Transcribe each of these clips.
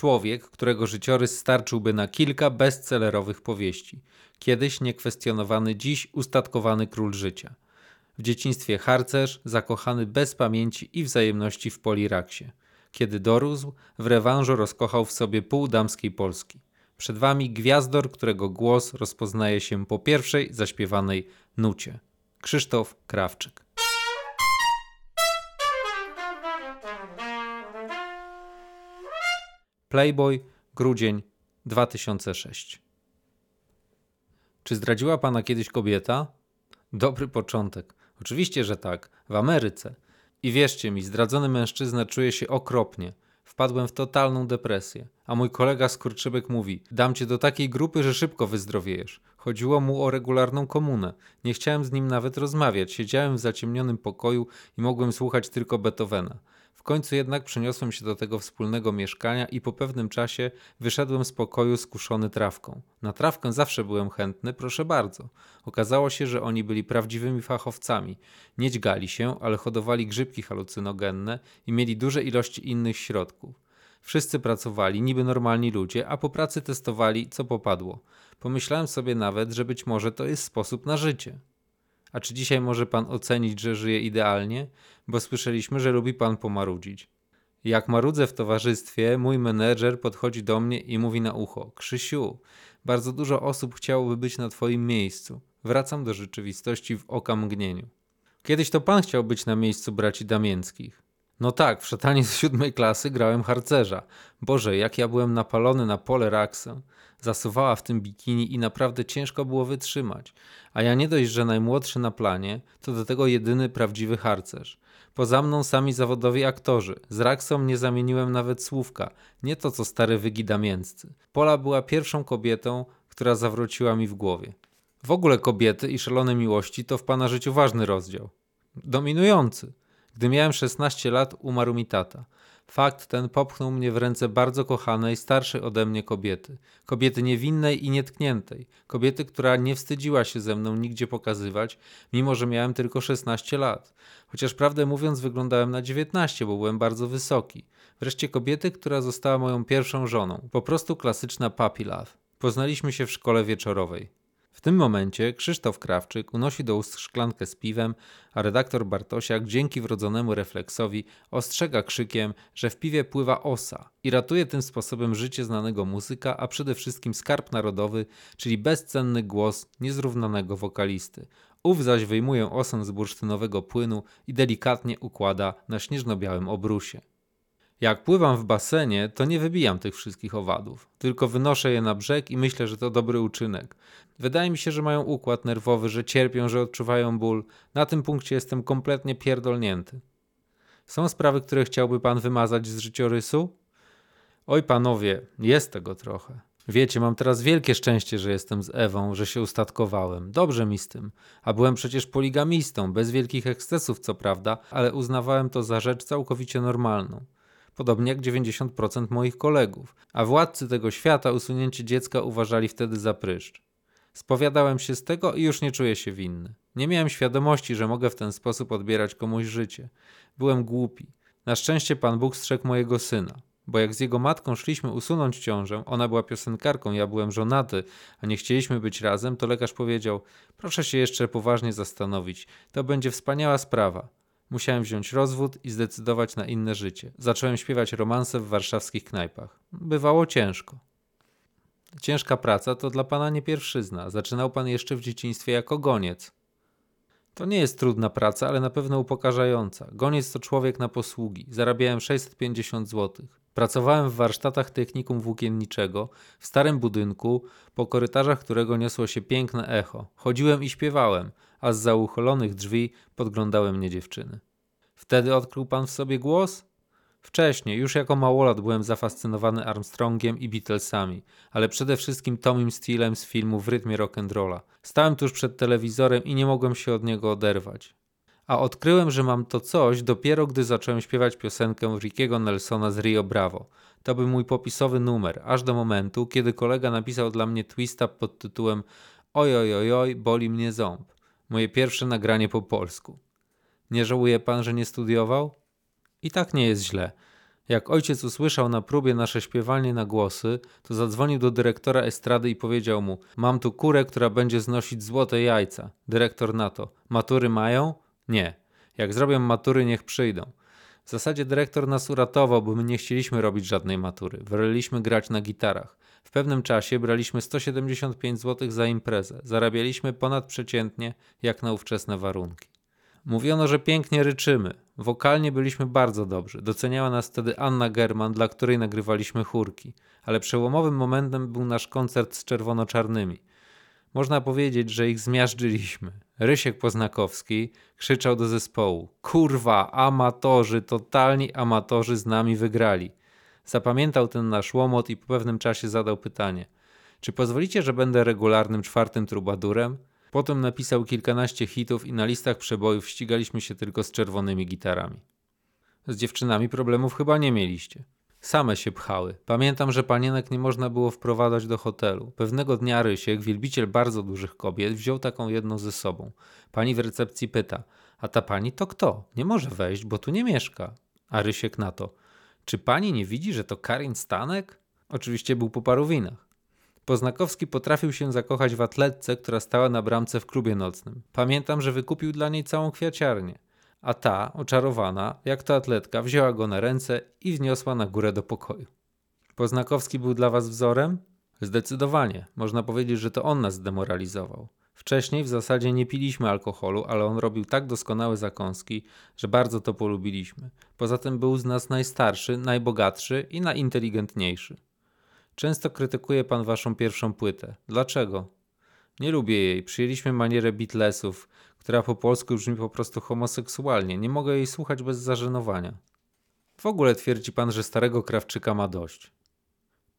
Człowiek, którego życiorys starczyłby na kilka bestsellerowych powieści. Kiedyś niekwestionowany, dziś ustatkowany król życia. W dzieciństwie harcerz, zakochany bez pamięci i wzajemności w Poliraksie. Kiedy dorósł, w rewanżu rozkochał w sobie pół damskiej Polski. Przed wami gwiazdor, którego głos rozpoznaje się po pierwszej zaśpiewanej nucie. Krzysztof Krawczyk. Playboy, grudzień 2006. Czy zdradziła pana kiedyś kobieta? Dobry początek. Oczywiście, że tak. W Ameryce. I wierzcie mi, zdradzony mężczyzna czuje się okropnie. Wpadłem w totalną depresję. A mój kolega skurczybek mówi: Dam cię do takiej grupy, że szybko wyzdrowiejesz. Chodziło mu o regularną komunę. Nie chciałem z nim nawet rozmawiać. Siedziałem w zaciemnionym pokoju i mogłem słuchać tylko Beethovena. W końcu jednak przeniosłem się do tego wspólnego mieszkania i po pewnym czasie wyszedłem z pokoju skuszony trawką. Na trawkę zawsze byłem chętny, proszę bardzo. Okazało się, że oni byli prawdziwymi fachowcami. Nie dźgali się, ale hodowali grzybki halucynogenne i mieli duże ilości innych środków. Wszyscy pracowali, niby normalni ludzie, a po pracy testowali, co popadło. Pomyślałem sobie nawet, że być może to jest sposób na życie. A czy dzisiaj może pan ocenić, że żyje idealnie? Bo słyszeliśmy, że lubi pan pomarudzić. Jak marudzę w towarzystwie, mój menedżer podchodzi do mnie i mówi na ucho: Krzysiu, bardzo dużo osób chciałoby być na twoim miejscu. Wracam do rzeczywistości w okamgnieniu. Kiedyś to pan chciał być na miejscu braci Damieńskich. No tak, w szatanie z siódmej klasy grałem harcerza. Boże, jak ja byłem napalony na pole raksę. Zasuwała w tym bikini i naprawdę ciężko było wytrzymać. A ja nie dość, że najmłodszy na planie, to do tego jedyny prawdziwy harcerz. Poza mną sami zawodowi aktorzy. Z raksą nie zamieniłem nawet słówka. Nie to co stare wygi damięccy. Pola była pierwszą kobietą, która zawróciła mi w głowie. W ogóle kobiety i szalone miłości to w pana życiu ważny rozdział. Dominujący. Gdy miałem 16 lat, umarł mi tata. Fakt ten popchnął mnie w ręce bardzo kochanej, starszej ode mnie kobiety. Kobiety niewinnej i nietkniętej. Kobiety, która nie wstydziła się ze mną nigdzie pokazywać, mimo że miałem tylko 16 lat. Chociaż prawdę mówiąc, wyglądałem na 19, bo byłem bardzo wysoki. Wreszcie kobiety, która została moją pierwszą żoną. Po prostu klasyczna puppy love. Poznaliśmy się w szkole wieczorowej. W tym momencie Krzysztof Krawczyk unosi do ust szklankę z piwem, a redaktor Bartosiak dzięki wrodzonemu refleksowi ostrzega krzykiem, że w piwie pływa osa i ratuje tym sposobem życie znanego muzyka, a przede wszystkim skarb narodowy, czyli bezcenny głos niezrównanego wokalisty. Ów zaś wyjmuje osę z bursztynowego płynu i delikatnie układa na śnieżno-białym obrusie. Jak pływam w basenie, to nie wybijam tych wszystkich owadów, tylko wynoszę je na brzeg i myślę, że to dobry uczynek. Wydaje mi się, że mają układ nerwowy, że cierpią, że odczuwają ból. Na tym punkcie jestem kompletnie pierdolnięty. Są sprawy, które chciałby pan wymazać z życiorysu? Oj, panowie, jest tego trochę. Wiecie, mam teraz wielkie szczęście, że jestem z Ewą, że się ustatkowałem. Dobrze mi z tym. A byłem przecież poligamistą, bez wielkich ekscesów, co prawda, ale uznawałem to za rzecz całkowicie normalną podobnie jak 90% moich kolegów, a władcy tego świata usunięcie dziecka uważali wtedy za pryszcz. Spowiadałem się z tego i już nie czuję się winny. Nie miałem świadomości, że mogę w ten sposób odbierać komuś życie. Byłem głupi. Na szczęście Pan Bóg strzegł mojego syna, bo jak z jego matką szliśmy usunąć ciążę, ona była piosenkarką, ja byłem żonaty, a nie chcieliśmy być razem, to lekarz powiedział: Proszę się jeszcze poważnie zastanowić, to będzie wspaniała sprawa. Musiałem wziąć rozwód i zdecydować na inne życie. Zacząłem śpiewać romanse w warszawskich knajpach. Bywało ciężko. Ciężka praca to dla pana nie pierwszyzna. Zaczynał pan jeszcze w dzieciństwie jako goniec. To nie jest trudna praca, ale na pewno upokarzająca. Goniec to człowiek na posługi. Zarabiałem 650 zł. Pracowałem w warsztatach technikum włókienniczego, w starym budynku, po korytarzach którego niosło się piękne echo. Chodziłem i śpiewałem, a z zaucholonych drzwi podglądały mnie dziewczyny. Wtedy odkrył pan w sobie głos? Wcześniej, już jako małolat byłem zafascynowany Armstrongiem i Beatlesami, ale przede wszystkim Tomim Steelem z filmu W rytmie rock'n'rolla. Stałem tuż przed telewizorem i nie mogłem się od niego oderwać. A odkryłem, że mam to coś dopiero gdy zacząłem śpiewać piosenkę Rickiego Nelsona z Rio Bravo. To był mój popisowy numer, aż do momentu, kiedy kolega napisał dla mnie twista pod tytułem Oj, oj, oj, oj, boli mnie ząb. Moje pierwsze nagranie po polsku. Nie żałuje pan, że nie studiował? I tak nie jest źle. Jak ojciec usłyszał na próbie nasze śpiewanie na głosy, to zadzwonił do dyrektora estrady i powiedział mu: Mam tu kurę, która będzie znosić złote jajca. Dyrektor na to: Matury mają? Nie. Jak zrobią matury, niech przyjdą. W zasadzie dyrektor nas uratował, bo my nie chcieliśmy robić żadnej matury. Woleliśmy grać na gitarach. W pewnym czasie braliśmy 175 zł za imprezę. Zarabialiśmy ponadprzeciętnie, jak na ówczesne warunki. Mówiono, że pięknie ryczymy. Wokalnie byliśmy bardzo dobrzy. Doceniała nas wtedy Anna German, dla której nagrywaliśmy chórki. Ale przełomowym momentem był nasz koncert z czerwono-czarnymi. Można powiedzieć, że ich zmiażdżyliśmy. Rysiek Poznakowski krzyczał do zespołu: Kurwa, amatorzy, totalni amatorzy z nami wygrali. Zapamiętał ten nasz łomot i po pewnym czasie zadał pytanie: Czy pozwolicie, że będę regularnym czwartym trubadurem? Potem napisał kilkanaście hitów i na listach przebojów ścigaliśmy się tylko z czerwonymi gitarami. Z dziewczynami problemów chyba nie mieliście. Same się pchały. Pamiętam, że panienek nie można było wprowadzać do hotelu. Pewnego dnia Rysiek, wielbiciel bardzo dużych kobiet, wziął taką jedną ze sobą. Pani w recepcji pyta, a ta pani to kto? Nie może wejść, bo tu nie mieszka. A Rysiek na to, czy pani nie widzi, że to Karin Stanek? Oczywiście był po paru winach. Poznakowski potrafił się zakochać w atletce, która stała na bramce w klubie nocnym. Pamiętam, że wykupił dla niej całą kwiaciarnię. A ta, oczarowana, jak to atletka, wzięła go na ręce i wniosła na górę do pokoju. Poznakowski był dla was wzorem? Zdecydowanie. Można powiedzieć, że to on nas zdemoralizował. Wcześniej w zasadzie nie piliśmy alkoholu, ale on robił tak doskonałe zakąski, że bardzo to polubiliśmy. Poza tym był z nas najstarszy, najbogatszy i najinteligentniejszy. Często krytykuje pan waszą pierwszą płytę. Dlaczego? Nie lubię jej. Przyjęliśmy manierę Beatlesów, która po polsku brzmi po prostu homoseksualnie. Nie mogę jej słuchać bez zażenowania. W ogóle twierdzi pan, że starego krawczyka ma dość.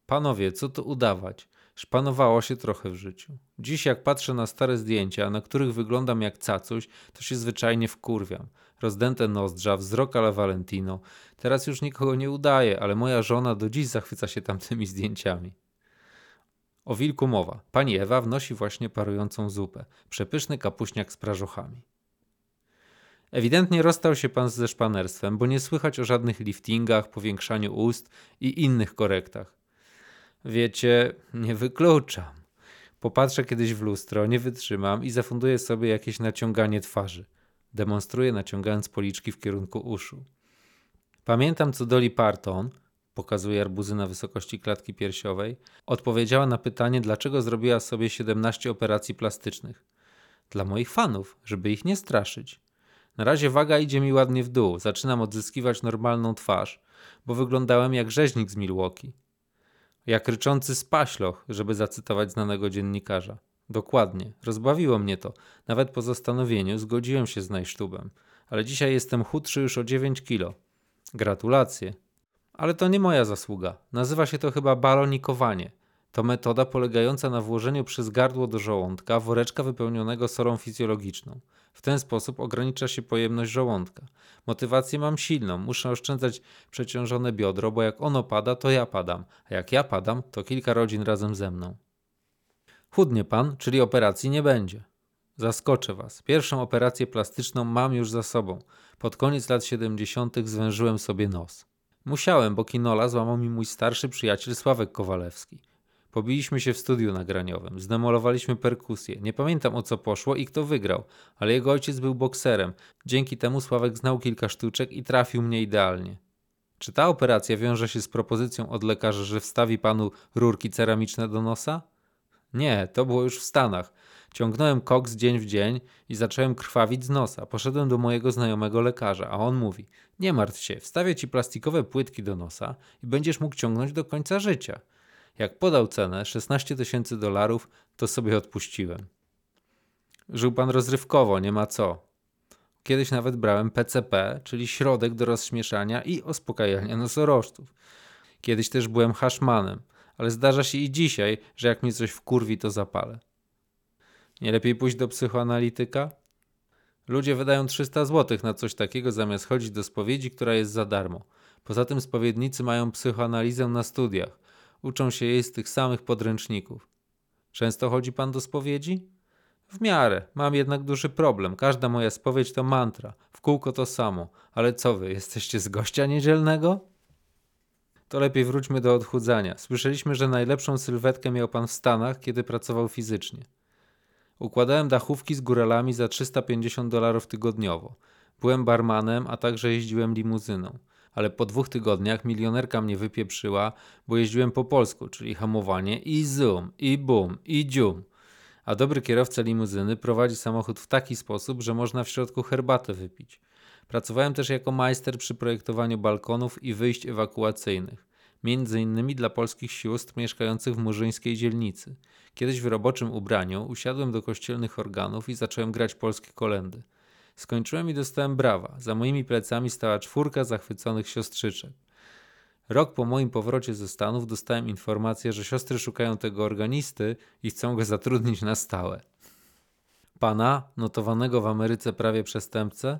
Panowie, co tu udawać? Szpanowało się trochę w życiu. Dziś jak patrzę na stare zdjęcia, na których wyglądam jak cacuś, to się zwyczajnie wkurwiam. Rozdęte nozdrza, wzrok ale Valentino. Teraz już nikogo nie udaje, ale moja żona do dziś zachwyca się tamtymi zdjęciami. O wilku mowa. Pani Ewa wnosi właśnie parującą zupę. Przepyszny kapuśniak z prażochami. Ewidentnie rozstał się pan ze szpanerstwem, bo nie słychać o żadnych liftingach, powiększaniu ust i innych korektach. Wiecie, nie wykluczam. Popatrzę kiedyś w lustro, nie wytrzymam i zafunduję sobie jakieś naciąganie twarzy. Demonstruję naciągając policzki w kierunku uszu. Pamiętam, co Dolly Parton, pokazuje arbuzy na wysokości klatki piersiowej, odpowiedziała na pytanie, dlaczego zrobiła sobie 17 operacji plastycznych. Dla moich fanów, żeby ich nie straszyć. Na razie waga idzie mi ładnie w dół, zaczynam odzyskiwać normalną twarz, bo wyglądałem jak rzeźnik z Milwaukee. Jak ryczący spaśloch, żeby zacytować znanego dziennikarza. Dokładnie, rozbawiło mnie to. Nawet po zastanowieniu zgodziłem się z najsztubem. Ale dzisiaj jestem chudszy już o 9 kilo. Gratulacje. Ale to nie moja zasługa. Nazywa się to chyba balonikowanie. To metoda polegająca na włożeniu przez gardło do żołądka woreczka wypełnionego sorą fizjologiczną. W ten sposób ogranicza się pojemność żołądka. Motywację mam silną, muszę oszczędzać przeciążone biodro, bo jak ono pada, to ja padam, a jak ja padam, to kilka rodzin razem ze mną. Chudnie pan, czyli operacji nie będzie. Zaskoczę was. Pierwszą operację plastyczną mam już za sobą. Pod koniec lat 70. zwężyłem sobie nos. Musiałem, bo kinola złamał mi mój starszy przyjaciel Sławek Kowalewski. Pobiliśmy się w studiu nagraniowym, zdemolowaliśmy perkusję. Nie pamiętam o co poszło i kto wygrał, ale jego ojciec był bokserem. Dzięki temu Sławek znał kilka sztuczek i trafił mnie idealnie. Czy ta operacja wiąże się z propozycją od lekarza, że wstawi panu rurki ceramiczne do nosa? Nie, to było już w Stanach. Ciągnąłem koks dzień w dzień i zacząłem krwawić z nosa. Poszedłem do mojego znajomego lekarza, a on mówi: Nie martw się, wstawię ci plastikowe płytki do nosa i będziesz mógł ciągnąć do końca życia. Jak podał cenę 16 tysięcy dolarów, to sobie odpuściłem. Żył pan rozrywkowo, nie ma co. Kiedyś nawet brałem PCP, czyli środek do rozśmieszania i uspokajania nosorożców. Kiedyś też byłem haszmanem, ale zdarza się i dzisiaj, że jak mi coś wkurwi, to zapalę. Nie lepiej pójść do psychoanalityka? Ludzie wydają 300 zł na coś takiego, zamiast chodzić do spowiedzi, która jest za darmo. Poza tym spowiednicy mają psychoanalizę na studiach. Uczą się jej z tych samych podręczników. Często chodzi pan do spowiedzi? W miarę. Mam jednak duży problem. Każda moja spowiedź to mantra. W kółko to samo. Ale co wy, jesteście z gościa niedzielnego? To lepiej wróćmy do odchudzania. Słyszeliśmy, że najlepszą sylwetkę miał pan w Stanach, kiedy pracował fizycznie. Układałem dachówki z góralami za 350 dolarów tygodniowo. Byłem barmanem, a także jeździłem limuzyną. Ale po dwóch tygodniach milionerka mnie wypieprzyła, bo jeździłem po polsku, czyli hamowanie i zoom, i boom, i dzium. A dobry kierowca limuzyny prowadzi samochód w taki sposób, że można w środku herbatę wypić. Pracowałem też jako majster przy projektowaniu balkonów i wyjść ewakuacyjnych, między innymi dla polskich sióstr mieszkających w murzyńskiej dzielnicy. Kiedyś w roboczym ubraniu usiadłem do kościelnych organów i zacząłem grać polskie kolendy. Skończyłem i dostałem brawa. Za moimi plecami stała czwórka zachwyconych siostrzyczek. Rok po moim powrocie ze Stanów dostałem informację, że siostry szukają tego organisty i chcą go zatrudnić na stałe. Pana, notowanego w Ameryce prawie przestępcę?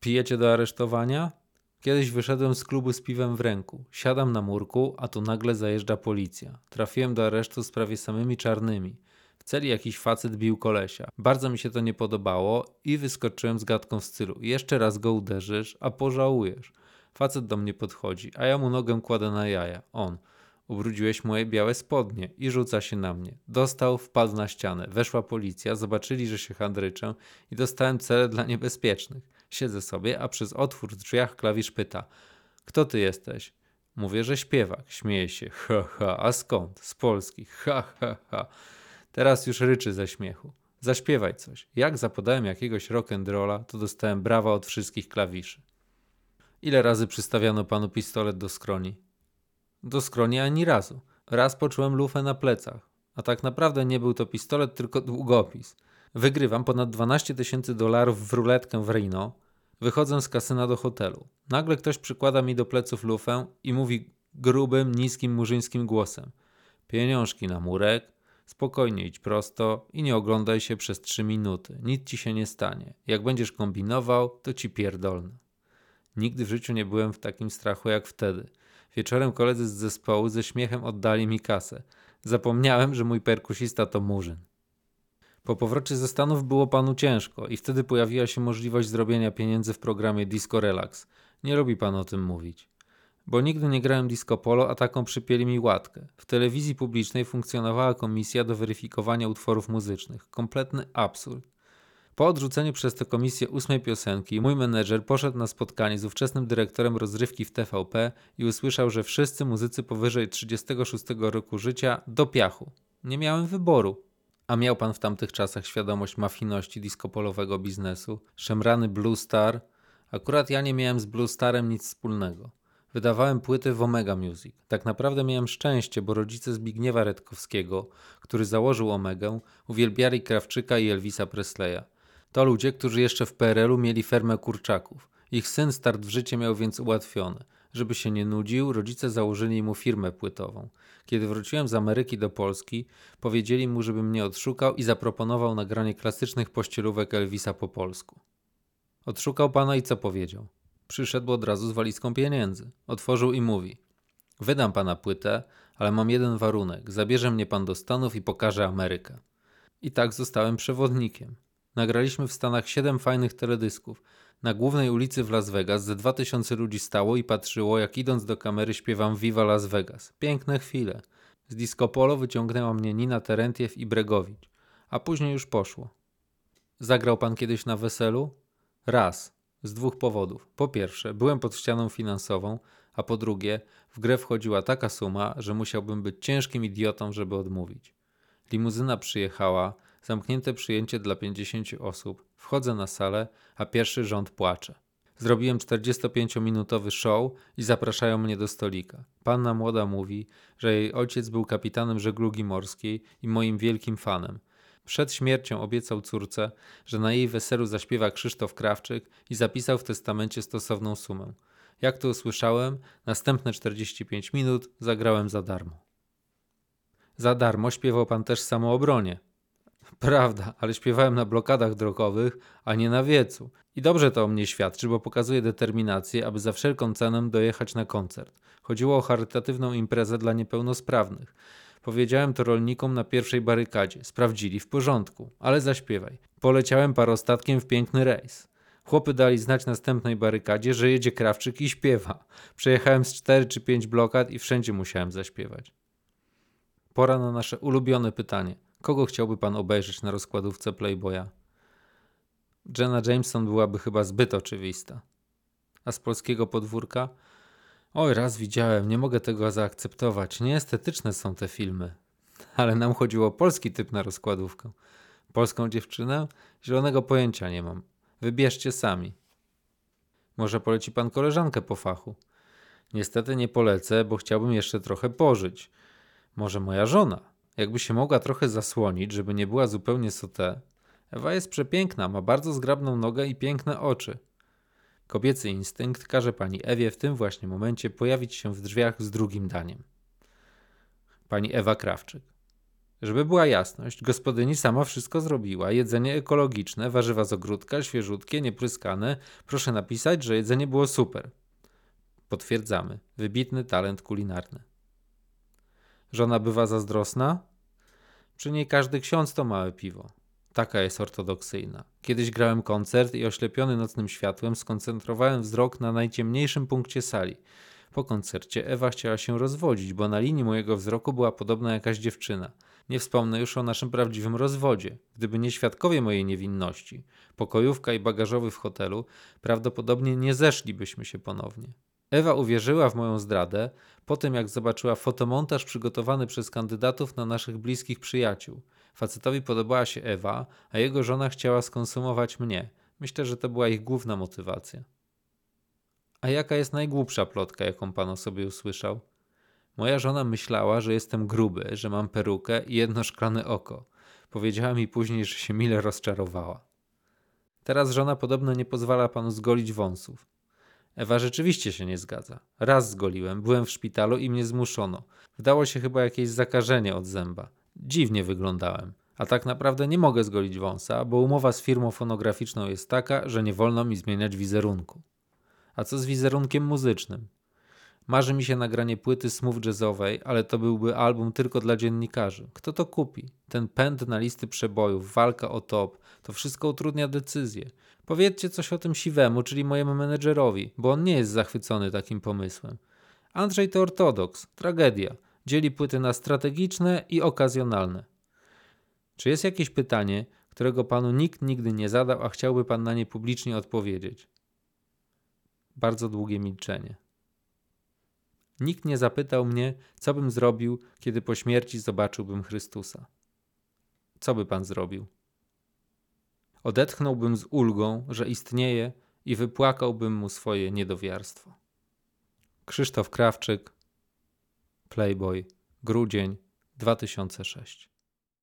Pijecie do aresztowania? Kiedyś wyszedłem z klubu z piwem w ręku. Siadam na murku, a tu nagle zajeżdża policja. Trafiłem do aresztu z prawie samymi czarnymi. W celi jakiś facet bił kolesia. Bardzo mi się to nie podobało i wyskoczyłem z gadką w stylu. Jeszcze raz go uderzysz, a pożałujesz. Facet do mnie podchodzi, a ja mu nogę kładę na jaja. On. Ubrudziłeś moje białe spodnie i rzuca się na mnie. Dostał, wpadł na ścianę. Weszła policja, zobaczyli, że się handryczę i dostałem cele dla niebezpiecznych. Siedzę sobie, a przez otwór w drzwiach klawisz pyta: Kto ty jesteś? Mówię, że śpiewak. Śmieje się. Ha, ha. A skąd? Z Polski. Ha, ha, ha. Teraz już ryczy ze śmiechu. Zaśpiewaj coś. Jak zapodałem jakiegoś rock'n'rolla, to dostałem brawa od wszystkich klawiszy. Ile razy przystawiano panu pistolet do skroni? Do skroni ani razu. Raz poczułem lufę na plecach. A tak naprawdę nie był to pistolet, tylko długopis. Wygrywam ponad 12 tysięcy dolarów w ruletkę w Reno. Wychodzę z kasyna do hotelu. Nagle ktoś przykłada mi do pleców lufę i mówi grubym, niskim, murzyńskim głosem. Pieniążki na murek, spokojnie idź prosto i nie oglądaj się przez trzy minuty. Nic ci się nie stanie. Jak będziesz kombinował, to ci pierdolne. Nigdy w życiu nie byłem w takim strachu jak wtedy. Wieczorem koledzy z zespołu ze śmiechem oddali mi kasę. Zapomniałem, że mój perkusista to murzyn. Po powrocie ze Stanów było panu ciężko i wtedy pojawiła się możliwość zrobienia pieniędzy w programie Disco Relax. Nie lubi pan o tym mówić. Bo nigdy nie grałem disco polo, a taką przypieli mi łatkę. W telewizji publicznej funkcjonowała komisja do weryfikowania utworów muzycznych. Kompletny absurd. Po odrzuceniu przez tę komisję ósmej piosenki, mój menedżer poszedł na spotkanie z ówczesnym dyrektorem rozrywki w TVP i usłyszał, że wszyscy muzycy powyżej 36 roku życia do piachu. Nie miałem wyboru. A miał pan w tamtych czasach świadomość mafijności diskopolowego biznesu? Szemrany Blue Star? Akurat ja nie miałem z Blue Starem nic wspólnego. Wydawałem płyty w Omega Music. Tak naprawdę miałem szczęście, bo rodzice Zbigniewa Redkowskiego, który założył Omegę, uwielbiali Krawczyka i Elvisa Presleya. To ludzie, którzy jeszcze w PRL-u mieli fermę kurczaków. Ich syn start w życie miał więc ułatwiony. Żeby się nie nudził, rodzice założyli mu firmę płytową. Kiedy wróciłem z Ameryki do Polski, powiedzieli mu, żeby mnie odszukał i zaproponował nagranie klasycznych pościelówek Elvisa po polsku. Odszukał pana i co powiedział? Przyszedł od razu z walizką pieniędzy. Otworzył i mówi: Wydam pana płytę, ale mam jeden warunek. Zabierze mnie pan do Stanów i pokaże Amerykę. I tak zostałem przewodnikiem. Nagraliśmy w Stanach siedem fajnych teledysków. Na głównej ulicy w Las Vegas ze 2000 ludzi stało i patrzyło, jak idąc do kamery śpiewam Viva Las Vegas. Piękne chwile. Z disco polo wyciągnęła mnie Nina Terentiew i Bregowicz, a później już poszło. Zagrał pan kiedyś na weselu? Raz. Z dwóch powodów. Po pierwsze, byłem pod ścianą finansową, a po drugie, w grę wchodziła taka suma, że musiałbym być ciężkim idiotą, żeby odmówić. Limuzyna przyjechała, Zamknięte przyjęcie dla 50 osób. Wchodzę na salę, a pierwszy rząd płacze. Zrobiłem 45-minutowy show i zapraszają mnie do stolika. Panna młoda mówi, że jej ojciec był kapitanem żeglugi morskiej i moim wielkim fanem. Przed śmiercią obiecał córce, że na jej weselu zaśpiewa Krzysztof Krawczyk i zapisał w testamencie stosowną sumę. Jak to usłyszałem, następne 45 minut zagrałem za darmo. Za darmo śpiewał pan też samoobronie. Prawda, ale śpiewałem na blokadach drogowych, a nie na wiecu. I dobrze to o mnie świadczy, bo pokazuje determinację, aby za wszelką cenę dojechać na koncert. Chodziło o charytatywną imprezę dla niepełnosprawnych. Powiedziałem to rolnikom na pierwszej barykadzie. Sprawdzili w porządku, ale zaśpiewaj. Poleciałem parostatkiem w piękny rejs. Chłopy dali znać następnej barykadzie, że jedzie Krawczyk i śpiewa. Przejechałem z 4 czy 5 blokad i wszędzie musiałem zaśpiewać. Pora na nasze ulubione pytanie. Kogo chciałby pan obejrzeć na rozkładówce Playboya? Jenna Jameson byłaby chyba zbyt oczywista. A z polskiego podwórka? Oj, raz widziałem, nie mogę tego zaakceptować. Nieestetyczne są te filmy. Ale nam chodziło o polski typ na rozkładówkę. Polską dziewczynę? Zielonego pojęcia nie mam. Wybierzcie sami. Może poleci pan koleżankę po fachu? Niestety nie polecę, bo chciałbym jeszcze trochę pożyć. Może moja żona? Jakby się mogła trochę zasłonić, żeby nie była zupełnie sotę. Ewa jest przepiękna, ma bardzo zgrabną nogę i piękne oczy. Kobiecy instynkt każe pani Ewie w tym właśnie momencie pojawić się w drzwiach z drugim daniem. Pani Ewa Krawczyk. Żeby była jasność, gospodyni sama wszystko zrobiła. Jedzenie ekologiczne, warzywa z ogródka, świeżutkie, niepryskane. Proszę napisać, że jedzenie było super. Potwierdzamy. Wybitny talent kulinarny. Żona bywa zazdrosna? Przy niej każdy ksiądz to małe piwo. Taka jest ortodoksyjna. Kiedyś grałem koncert i oślepiony nocnym światłem skoncentrowałem wzrok na najciemniejszym punkcie sali. Po koncercie Ewa chciała się rozwodzić, bo na linii mojego wzroku była podobna jakaś dziewczyna. Nie wspomnę już o naszym prawdziwym rozwodzie. Gdyby nie świadkowie mojej niewinności, pokojówka i bagażowy w hotelu, prawdopodobnie nie zeszlibyśmy się ponownie. Ewa uwierzyła w moją zdradę po tym, jak zobaczyła fotomontaż przygotowany przez kandydatów na naszych bliskich przyjaciół. Facetowi podobała się Ewa, a jego żona chciała skonsumować mnie. Myślę, że to była ich główna motywacja. A jaka jest najgłupsza plotka, jaką pan o sobie usłyszał? Moja żona myślała, że jestem gruby, że mam perukę i jedno szklane oko. Powiedziała mi później, że się mile rozczarowała. Teraz żona podobno nie pozwala panu zgolić wąsów. Ewa rzeczywiście się nie zgadza. Raz zgoliłem, byłem w szpitalu i mnie zmuszono. Wdało się chyba jakieś zakażenie od zęba. Dziwnie wyglądałem. A tak naprawdę nie mogę zgolić wąsa, bo umowa z firmą fonograficzną jest taka, że nie wolno mi zmieniać wizerunku. A co z wizerunkiem muzycznym? Marzy mi się nagranie płyty smooth jazzowej, ale to byłby album tylko dla dziennikarzy. Kto to kupi? Ten pęd na listy przebojów, walka o top, to wszystko utrudnia decyzję. Powiedzcie coś o tym siwemu, czyli mojemu menedżerowi, bo on nie jest zachwycony takim pomysłem. Andrzej to ortodoks, tragedia. Dzieli płyty na strategiczne i okazjonalne. Czy jest jakieś pytanie, którego panu nikt nigdy nie zadał, a chciałby pan na nie publicznie odpowiedzieć? Bardzo długie milczenie. Nikt nie zapytał mnie, co bym zrobił, kiedy po śmierci zobaczyłbym Chrystusa. Co by pan zrobił? Odetchnąłbym z ulgą, że istnieje i wypłakałbym mu swoje niedowiarstwo. Krzysztof Krawczyk, Playboy, grudzień 2006